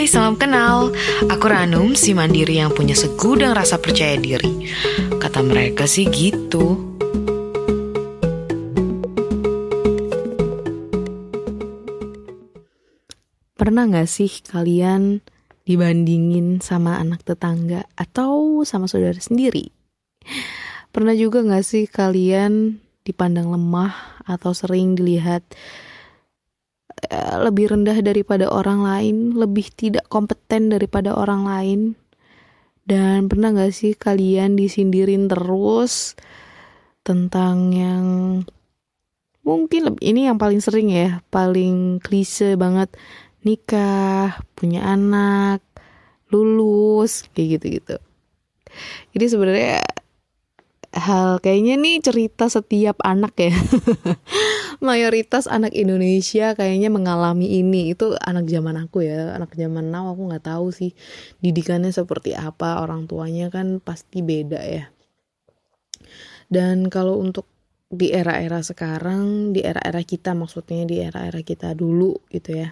Hai, salam kenal. Aku Ranum, si mandiri yang punya segudang rasa percaya diri. Kata mereka sih gitu. Pernah gak sih kalian dibandingin sama anak tetangga atau sama saudara sendiri? Pernah juga gak sih kalian dipandang lemah atau sering dilihat lebih rendah daripada orang lain, lebih tidak kompeten daripada orang lain. Dan pernah gak sih kalian disindirin terus tentang yang mungkin ini yang paling sering ya, paling klise banget nikah, punya anak, lulus, kayak gitu-gitu. Jadi sebenarnya hal kayaknya nih cerita setiap anak ya mayoritas anak Indonesia kayaknya mengalami ini. Itu anak zaman aku ya anak zaman now aku nggak tahu sih didikannya seperti apa orang tuanya kan pasti beda ya. Dan kalau untuk di era-era sekarang di era-era kita maksudnya di era-era kita dulu gitu ya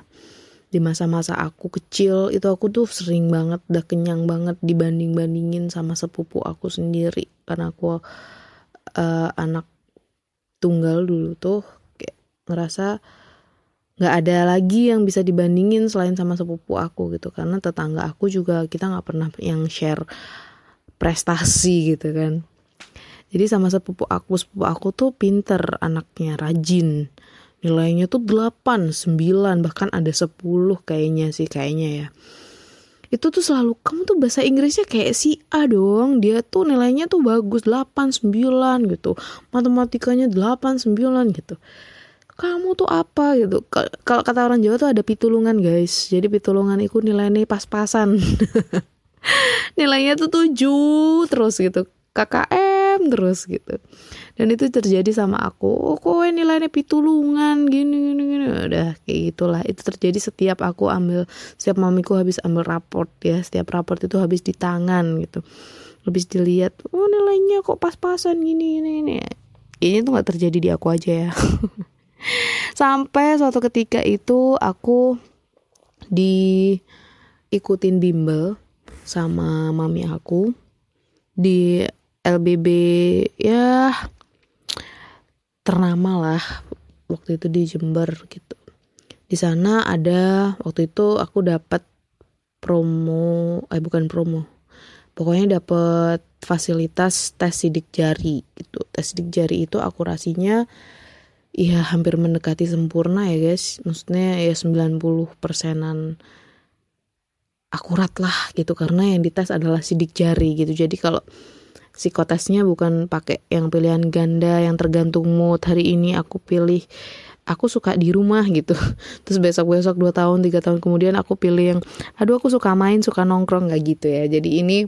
di masa-masa aku kecil itu aku tuh sering banget udah kenyang banget dibanding bandingin sama sepupu aku sendiri. Karena aku uh, anak tunggal dulu tuh ngerasa nggak ada lagi yang bisa dibandingin selain sama sepupu aku gitu karena tetangga aku juga kita nggak pernah yang share prestasi gitu kan jadi sama sepupu aku sepupu aku tuh pinter anaknya rajin nilainya tuh 8, 9, bahkan ada 10 kayaknya sih kayaknya ya. Itu tuh selalu kamu tuh bahasa Inggrisnya kayak si A dong. Dia tuh nilainya tuh bagus 8, 9 gitu. Matematikanya 8, 9 gitu. Kamu tuh apa gitu. Kalau kata orang Jawa tuh ada pitulungan guys. Jadi pitulungan itu nilainya pas-pasan. nilainya tuh 7 terus gitu. KKM terus gitu dan itu terjadi sama aku oh kok nilainya pitulungan gini gini gini udah kayak gitulah itu terjadi setiap aku ambil setiap mamiku habis ambil raport ya setiap raport itu habis di tangan gitu habis dilihat oh nilainya kok pas-pasan gini gini ini ini tuh nggak terjadi di aku aja ya sampai suatu ketika itu aku diikutin bimbel sama mami aku di LBB ya ternama lah waktu itu di Jember gitu. Di sana ada waktu itu aku dapat promo, eh bukan promo, pokoknya dapat fasilitas tes sidik jari gitu. Tes sidik jari itu akurasinya ya hampir mendekati sempurna ya guys. Maksudnya ya 90 persenan akurat lah gitu karena yang dites adalah sidik jari gitu. Jadi kalau psikotesnya bukan pakai yang pilihan ganda yang tergantung mood hari ini aku pilih aku suka di rumah gitu terus besok besok dua tahun tiga tahun kemudian aku pilih yang aduh aku suka main suka nongkrong nggak gitu ya jadi ini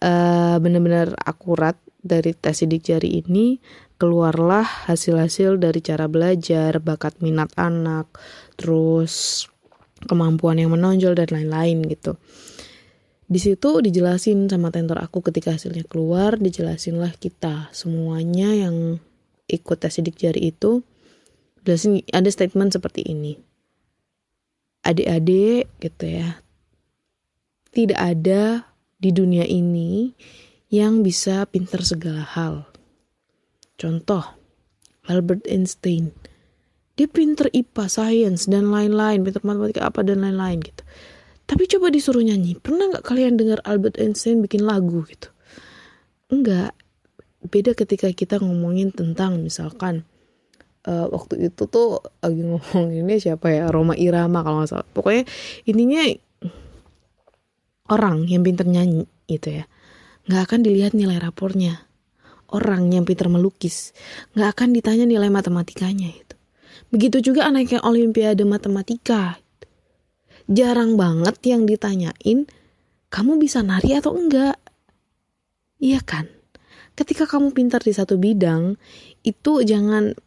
uh, benar-benar akurat dari tes sidik jari ini keluarlah hasil-hasil dari cara belajar bakat minat anak terus kemampuan yang menonjol dan lain-lain gitu. Di situ dijelasin sama tentor aku ketika hasilnya keluar dijelasin lah kita semuanya yang ikut tes sidik jari itu. Jelasin ada statement seperti ini. Adik-adik gitu ya tidak ada di dunia ini yang bisa pinter segala hal contoh Albert Einstein dia pinter IPA, sains dan lain-lain, pinter matematika apa dan lain-lain gitu. Tapi coba disuruh nyanyi, pernah nggak kalian dengar Albert Einstein bikin lagu gitu? Enggak. Beda ketika kita ngomongin tentang misalkan uh, waktu itu tuh lagi ngomong ini siapa ya Roma Irama kalau nggak salah. Pokoknya intinya orang yang pinter nyanyi gitu ya, nggak akan dilihat nilai rapornya. Orang yang pinter melukis nggak akan ditanya nilai matematikanya itu. Begitu juga anak yang olimpiade matematika jarang banget yang ditanyain kamu bisa nari atau enggak. Iya kan? Ketika kamu pintar di satu bidang, itu jangan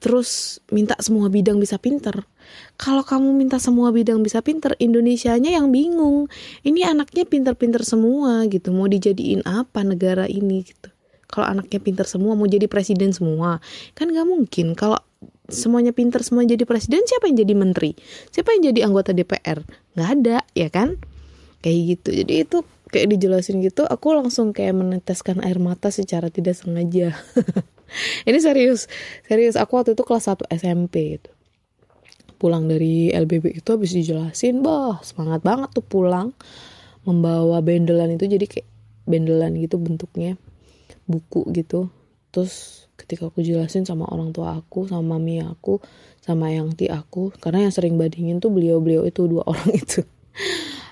terus minta semua bidang bisa pintar. Kalau kamu minta semua bidang bisa pintar, Indonesianya yang bingung. Ini anaknya pintar-pintar semua gitu, mau dijadiin apa negara ini gitu. Kalau anaknya pintar semua, mau jadi presiden semua, kan gak mungkin. Kalau semuanya pinter semua jadi presiden siapa yang jadi menteri? Siapa yang jadi anggota DPR nggak ada ya kan? Kayak gitu. Jadi itu kayak dijelasin gitu aku langsung kayak meneteskan air mata secara tidak sengaja. Ini serius. Serius aku waktu itu kelas 1 SMP gitu. Pulang dari LBB itu habis dijelasin bah semangat banget tuh pulang. Membawa bendelan itu jadi kayak bendelan gitu bentuknya buku gitu. Terus ketika aku jelasin sama orang tua aku sama mami aku sama yang ti aku karena yang sering bandingin tuh beliau-beliau itu dua orang itu.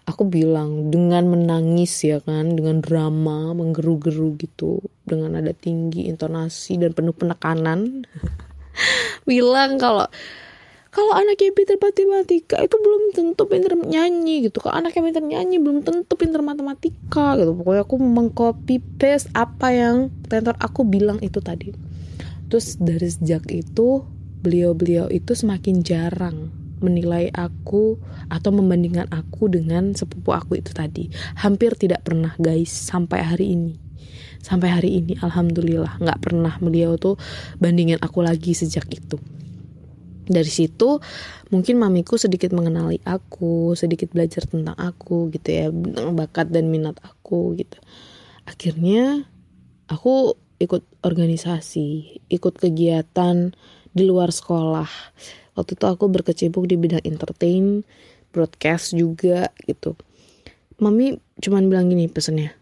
Aku bilang dengan menangis ya kan dengan drama menggeru-geru gitu dengan ada tinggi intonasi dan penuh penekanan. Bilang kalau kalau anaknya pinter matematika itu belum tentu pinter nyanyi gitu. Kalau anaknya pinter nyanyi belum tentu pinter matematika gitu. Pokoknya aku mengcopy paste apa yang tentor aku bilang itu tadi. Terus dari sejak itu beliau-beliau itu semakin jarang menilai aku atau membandingkan aku dengan sepupu aku itu tadi. Hampir tidak pernah guys sampai hari ini. Sampai hari ini alhamdulillah nggak pernah beliau tuh bandingin aku lagi sejak itu dari situ mungkin mamiku sedikit mengenali aku sedikit belajar tentang aku gitu ya tentang bakat dan minat aku gitu. Akhirnya aku ikut organisasi ikut kegiatan di luar sekolah. Waktu itu aku berkecimpung di bidang entertain broadcast juga gitu. Mami cuman bilang gini pesennya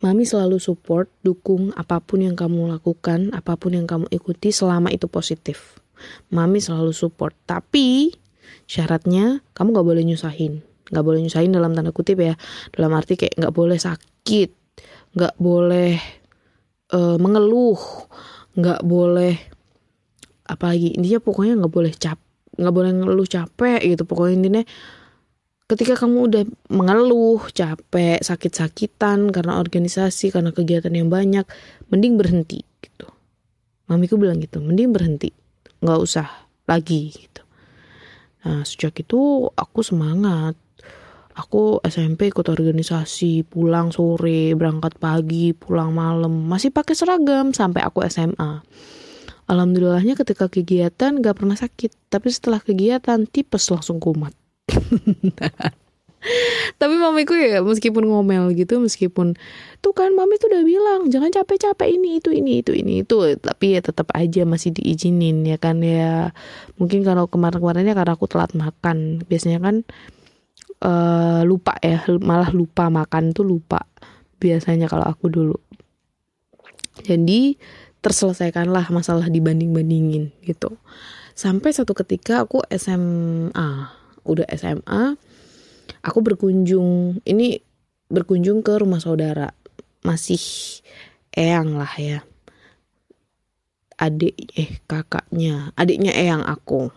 Mami selalu support, dukung apa pun yang kamu lakukan, apa pun yang kamu ikuti selama itu positif mami selalu support. Tapi syaratnya kamu gak boleh nyusahin. Gak boleh nyusahin dalam tanda kutip ya. Dalam arti kayak gak boleh sakit. Gak boleh uh, mengeluh. Gak boleh apalagi intinya pokoknya gak boleh cap nggak boleh ngeluh capek gitu. Pokoknya intinya ketika kamu udah mengeluh capek sakit-sakitan karena organisasi karena kegiatan yang banyak mending berhenti gitu. Mamiku bilang gitu mending berhenti nggak usah lagi gitu. Nah sejak itu aku semangat. Aku SMP ikut organisasi pulang sore berangkat pagi pulang malam. Masih pakai seragam sampai aku SMA alhamdulillahnya ketika kegiatan gak pernah sakit tapi setelah kegiatan tipes langsung kumat tapi mamiku ya meskipun ngomel gitu meskipun tuh kan mami tuh udah bilang jangan capek-capek ini itu ini itu ini itu. Tapi ya tetap aja masih diizinin ya kan ya. Mungkin kalau kemarin-kemarinnya karena aku telat makan. Biasanya kan uh, lupa ya malah lupa makan tuh lupa biasanya kalau aku dulu. Jadi terselesaikanlah masalah dibanding-bandingin gitu. Sampai satu ketika aku SMA udah SMA aku berkunjung ini berkunjung ke rumah saudara. Masih eyang lah ya. Adik eh kakaknya. Adiknya eyang aku.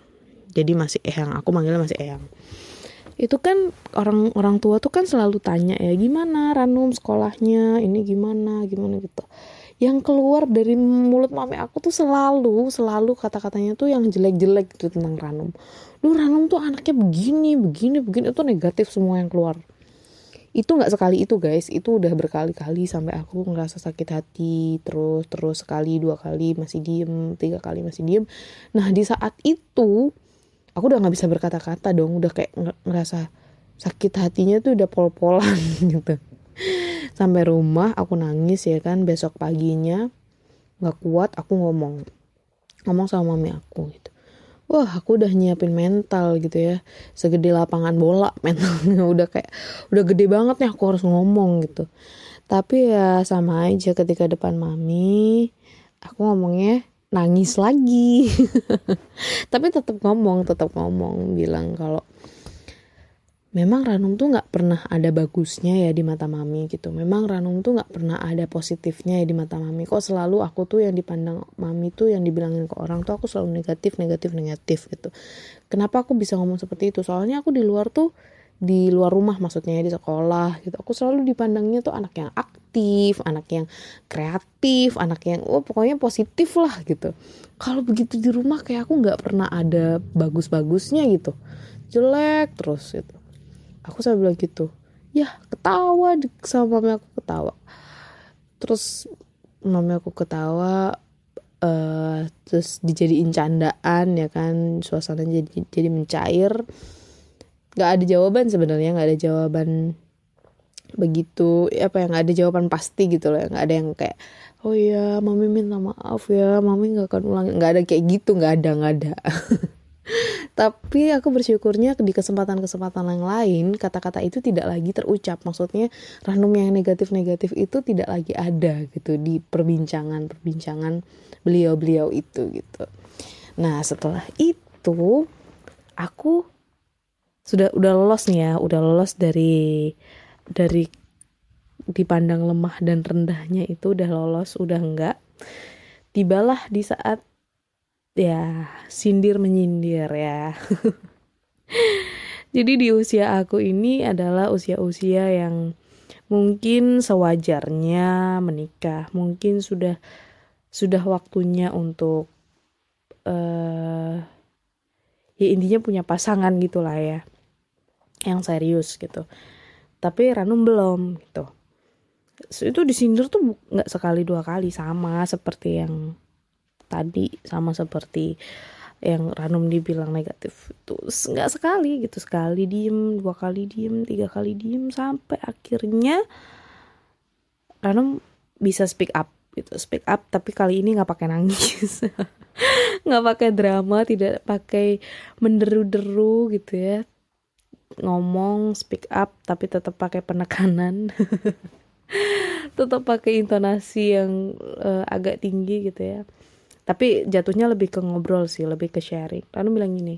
Jadi masih eyang aku manggilnya masih eyang. Itu kan orang orang tua tuh kan selalu tanya ya gimana Ranum sekolahnya? Ini gimana? Gimana? gitu. Yang keluar dari mulut mami aku tuh selalu selalu kata-katanya tuh yang jelek-jelek gitu tentang Ranum lu Ranum tuh anaknya begini begini begini. Itu negatif semua yang keluar. Itu nggak sekali itu guys. Itu udah berkali-kali sampai aku ngerasa sakit hati terus terus sekali dua kali masih diem tiga kali masih diem. Nah di saat itu aku udah nggak bisa berkata-kata dong. Udah kayak ngerasa sakit hatinya tuh udah pol-polan gitu. Sampai rumah aku nangis ya kan. Besok paginya nggak kuat aku ngomong. Ngomong sama mami aku gitu wah aku udah nyiapin mental gitu ya. Segede lapangan bola mentalnya udah kayak udah gede banget nih aku harus ngomong gitu. Tapi ya sama aja ketika depan mami aku ngomongnya nangis lagi. Tapi tetap ngomong tetap ngomong bilang kalau memang Ranum tuh nggak pernah ada bagusnya ya di mata mami gitu. Memang Ranum tuh nggak pernah ada positifnya ya di mata mami. Kok selalu aku tuh yang dipandang mami tuh yang dibilangin ke orang tuh aku selalu negatif, negatif, negatif gitu. Kenapa aku bisa ngomong seperti itu? Soalnya aku di luar tuh di luar rumah maksudnya di sekolah gitu. Aku selalu dipandangnya tuh anak yang aktif, anak yang kreatif, anak yang oh pokoknya positif lah gitu. Kalau begitu di rumah kayak aku nggak pernah ada bagus-bagusnya gitu. Jelek terus gitu aku selalu bilang gitu ya ketawa sama mami aku ketawa. Terus mami aku ketawa uh, terus dijadiin candaan ya kan? Suasana jadi jadi mencair. Nggak ada jawaban sebenarnya nggak ada jawaban begitu apa yang ada jawaban pasti gitu loh. Nggak ada yang kayak oh ya mami minta maaf ya mami nggak akan ulang nggak ada kayak gitu nggak ada nggak ada tapi aku bersyukurnya di kesempatan-kesempatan yang lain kata-kata itu tidak lagi terucap. Maksudnya ranum yang negatif-negatif itu tidak lagi ada gitu di perbincangan-perbincangan beliau-beliau itu gitu. Nah setelah itu aku sudah udah lolos nih ya udah lolos dari dari dipandang lemah dan rendahnya itu udah lolos udah enggak. Tibalah di saat ya sindir menyindir ya. Jadi di usia aku ini adalah usia-usia yang mungkin sewajarnya menikah mungkin sudah sudah waktunya untuk uh, ya intinya punya pasangan gitulah ya yang serius gitu. Tapi Ranum belum gitu. Itu disindir tuh nggak sekali dua kali sama seperti yang tadi sama seperti yang Ranum dibilang negatif itu nggak sekali gitu. Sekali diem dua kali diem tiga kali diem sampai akhirnya Ranum bisa speak up gitu. Speak up tapi kali ini nggak pakai nangis. Nggak pakai drama tidak pakai menderu-deru gitu ya. Ngomong speak up tapi tetap pakai penekanan. Tetap pakai intonasi yang uh, agak tinggi gitu ya tapi jatuhnya lebih ke ngobrol sih lebih ke sharing. Lalu bilang gini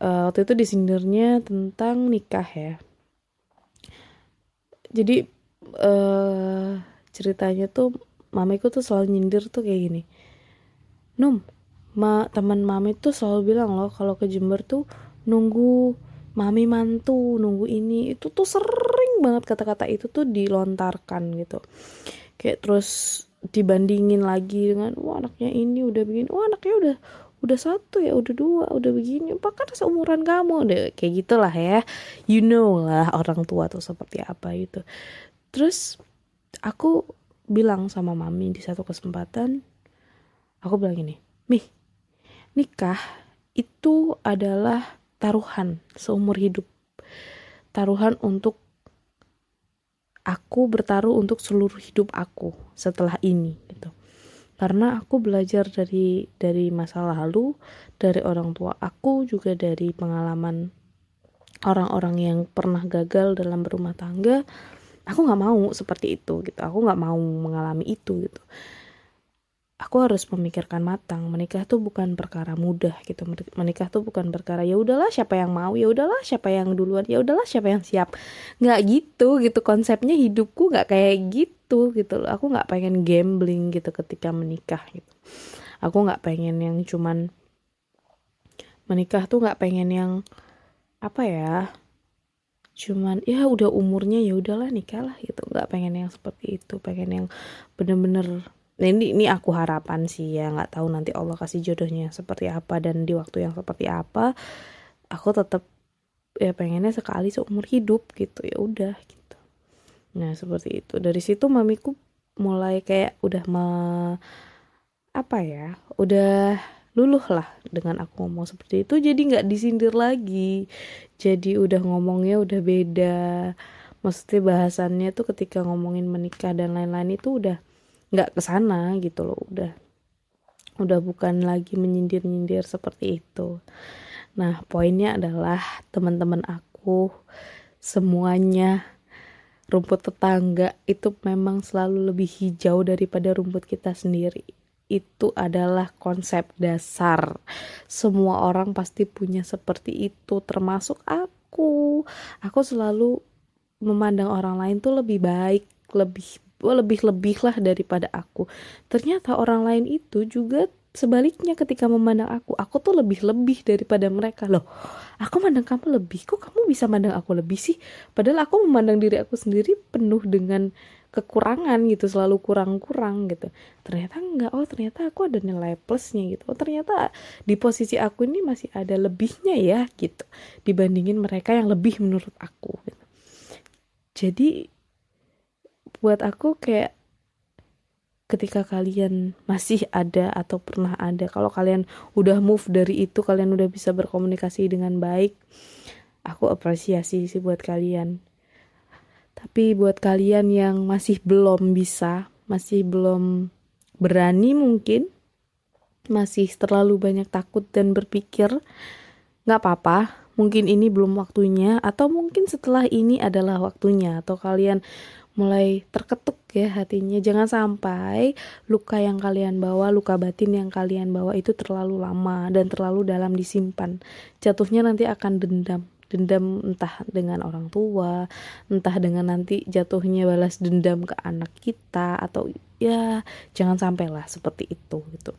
uh, waktu itu disindirnya tentang nikah ya. Jadi uh, ceritanya tuh mamiku tuh selalu nyindir tuh kayak gini. Num ma teman mami tuh selalu bilang loh kalau ke Jember tuh nunggu mami mantu nunggu ini. Itu tuh sering banget kata-kata itu tuh dilontarkan gitu. Kayak terus dibandingin lagi dengan wah anaknya ini udah begini. Wah anaknya udah udah satu ya udah dua udah begini. Bahkan seumuran kamu deh kayak gitulah ya. You know lah orang tua tuh seperti apa itu terus aku bilang sama mami di satu kesempatan aku bilang ini mih nikah itu adalah taruhan seumur hidup. Taruhan untuk aku bertaruh untuk seluruh hidup aku setelah ini gitu. Karena aku belajar dari dari masa lalu, dari orang tua aku juga dari pengalaman orang-orang yang pernah gagal dalam berumah tangga. Aku nggak mau seperti itu gitu. Aku nggak mau mengalami itu gitu aku harus memikirkan matang menikah tuh bukan perkara mudah gitu menikah tuh bukan perkara ya udahlah siapa yang mau ya udahlah siapa yang duluan ya udahlah siapa yang siap. Nggak gitu gitu konsepnya hidupku nggak kayak gitu gitu loh. Aku nggak pengen gambling gitu ketika menikah gitu. Aku nggak pengen yang cuman menikah tuh nggak pengen yang apa ya cuman ya udah umurnya ya udahlah nikah lah gitu. Nggak pengen yang seperti itu pengen yang bener-bener Nah, ini ini aku harapan sih ya nggak tahu nanti Allah kasih jodohnya seperti apa dan di waktu yang seperti apa aku tetap ya pengennya sekali seumur hidup gitu ya udah gitu. Nah seperti itu. Dari situ mamiku mulai kayak udah me, apa ya udah luluh lah dengan aku ngomong seperti itu jadi nggak disindir lagi. Jadi udah ngomongnya udah beda maksudnya bahasannya tuh ketika ngomongin menikah dan lain-lain itu udah nggak ke sana gitu loh udah udah bukan lagi menyindir-nyindir seperti itu nah poinnya adalah teman-teman aku semuanya rumput tetangga itu memang selalu lebih hijau daripada rumput kita sendiri itu adalah konsep dasar. Semua orang pasti punya seperti itu, termasuk aku. Aku selalu memandang orang lain tuh lebih baik, lebih lebih-lebih lah daripada aku. Ternyata orang lain itu juga sebaliknya ketika memandang aku, aku tuh lebih-lebih daripada mereka loh. Aku mandang kamu lebih, kok kamu bisa mandang aku lebih sih? Padahal aku memandang diri aku sendiri penuh dengan kekurangan gitu, selalu kurang-kurang gitu. Ternyata enggak, oh ternyata aku ada nilai plusnya gitu. Oh ternyata di posisi aku ini masih ada lebihnya ya gitu dibandingin mereka yang lebih menurut aku gitu. Jadi buat aku kayak ketika kalian masih ada atau pernah ada kalau kalian udah move dari itu kalian udah bisa berkomunikasi dengan baik aku apresiasi sih buat kalian. Tapi buat kalian yang masih belum bisa masih belum berani mungkin masih terlalu banyak takut dan berpikir nggak apa-apa mungkin ini belum waktunya atau mungkin setelah ini adalah waktunya atau kalian mulai terketuk ya hatinya. Jangan sampai luka yang kalian bawa luka batin yang kalian bawa itu terlalu lama dan terlalu dalam disimpan. Jatuhnya nanti akan dendam. Dendam entah dengan orang tua entah dengan nanti jatuhnya balas dendam ke anak kita atau ya jangan sampailah seperti itu gitu.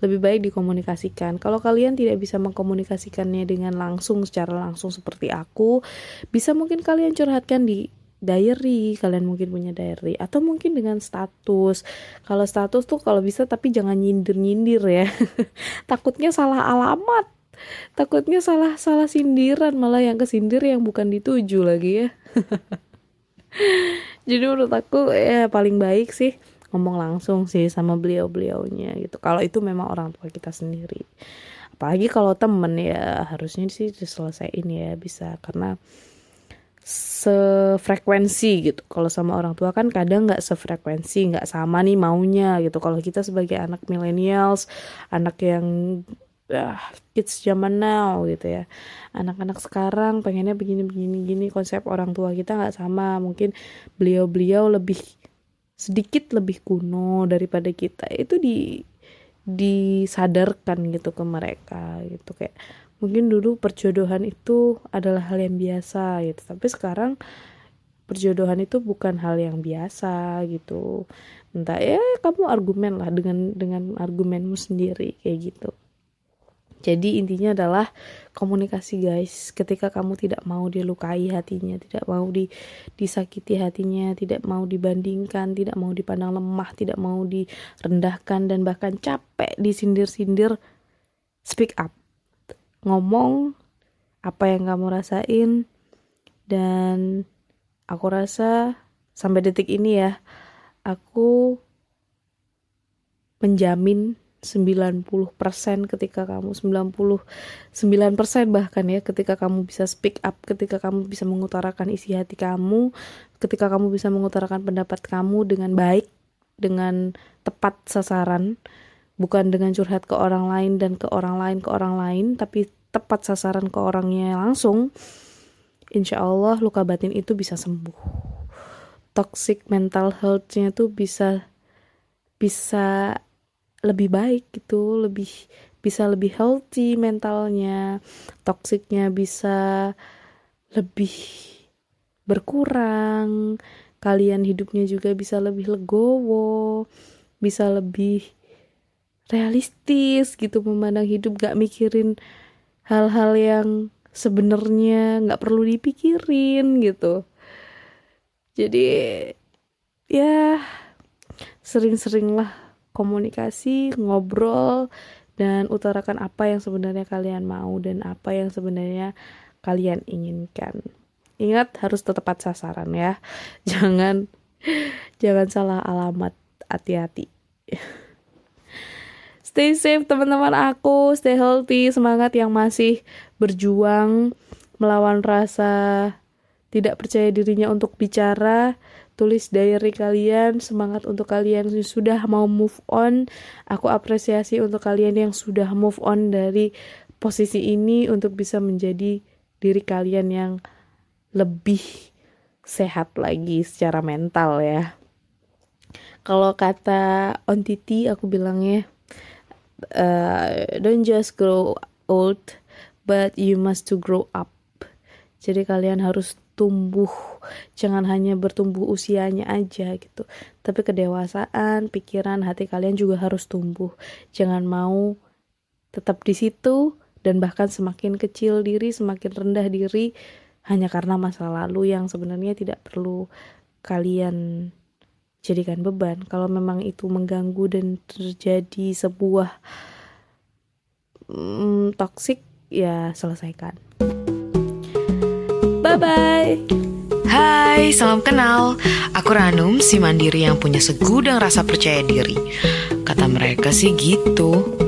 Lebih baik dikomunikasikan. Kalau kalian tidak bisa mengkomunikasikannya dengan langsung secara langsung seperti aku bisa mungkin kalian curhatkan di diary kalian mungkin punya diary. Atau mungkin dengan status. Kalau status tuh kalau bisa tapi jangan nyindir nyindir ya. Takutnya salah alamat. Takutnya salah salah sindiran. Malah yang kesindir yang bukan dituju lagi ya. Jadi menurut aku ya paling baik sih ngomong langsung sih sama beliau beliaunya gitu. Kalau itu memang orang tua kita sendiri. Apalagi kalau temen ya harusnya sih diselesaikan ya bisa. Karena sefrekuensi gitu. Kalau sama orang tua kan kadang nggak sefrekuensi, nggak sama nih maunya gitu. Kalau kita sebagai anak millennials, anak yang ya, kids zaman now gitu ya. Anak-anak sekarang pengennya begini-begini gini konsep orang tua kita nggak sama. Mungkin beliau-beliau lebih sedikit lebih kuno daripada kita. Itu di disadarkan gitu ke mereka gitu kayak mungkin dulu perjodohan itu adalah hal yang biasa gitu. Tapi sekarang perjodohan itu bukan hal yang biasa gitu. Entah ya kamu argumen lah dengan dengan argumenmu sendiri kayak gitu. Jadi intinya adalah komunikasi guys. Ketika kamu tidak mau dilukai hatinya tidak mau di, disakiti hatinya tidak mau dibandingkan tidak mau dipandang lemah tidak mau direndahkan dan bahkan capek disindir-sindir speak up ngomong apa yang kamu rasain. Dan aku rasa sampai detik ini ya aku menjamin 90% ketika kamu 99% bahkan ya ketika kamu bisa speak up ketika kamu bisa mengutarakan isi hati kamu ketika kamu bisa mengutarakan pendapat kamu dengan baik dengan tepat sasaran. Bukan dengan curhat ke orang lain dan ke orang lain ke orang lain tapi tepat sasaran ke orangnya langsung, insya Allah luka batin itu bisa sembuh. Toxic mental health-nya tuh bisa bisa lebih baik gitu, lebih bisa lebih healthy mentalnya, toksiknya bisa lebih berkurang, kalian hidupnya juga bisa lebih legowo, bisa lebih realistis gitu memandang hidup gak mikirin hal-hal yang sebenarnya nggak perlu dipikirin gitu. Jadi ya sering-seringlah komunikasi ngobrol dan utarakan apa yang sebenarnya kalian mau dan apa yang sebenarnya kalian inginkan. Ingat harus tepat sasaran ya. Jangan jangan salah alamat. Hati-hati Stay safe teman-teman aku, stay healthy, semangat yang masih berjuang melawan rasa tidak percaya dirinya untuk bicara. Tulis diary kalian, semangat untuk kalian yang sudah mau move on. Aku apresiasi untuk kalian yang sudah move on dari posisi ini untuk bisa menjadi diri kalian yang lebih sehat lagi secara mental ya. Kalau kata Ontiti aku bilangnya uh, don't just grow old but you must to grow up. Jadi kalian harus tumbuh. Jangan hanya bertumbuh usianya aja gitu. Tapi kedewasaan pikiran hati kalian juga harus tumbuh. Jangan mau tetap di situ dan bahkan semakin kecil diri semakin rendah diri hanya karena masa lalu yang sebenarnya tidak perlu kalian jadikan beban kalau memang itu mengganggu dan terjadi sebuah mm, toxic ya selesaikan bye bye Hai, salam kenal. Aku Ranum, si mandiri yang punya segudang rasa percaya diri. Kata mereka sih gitu.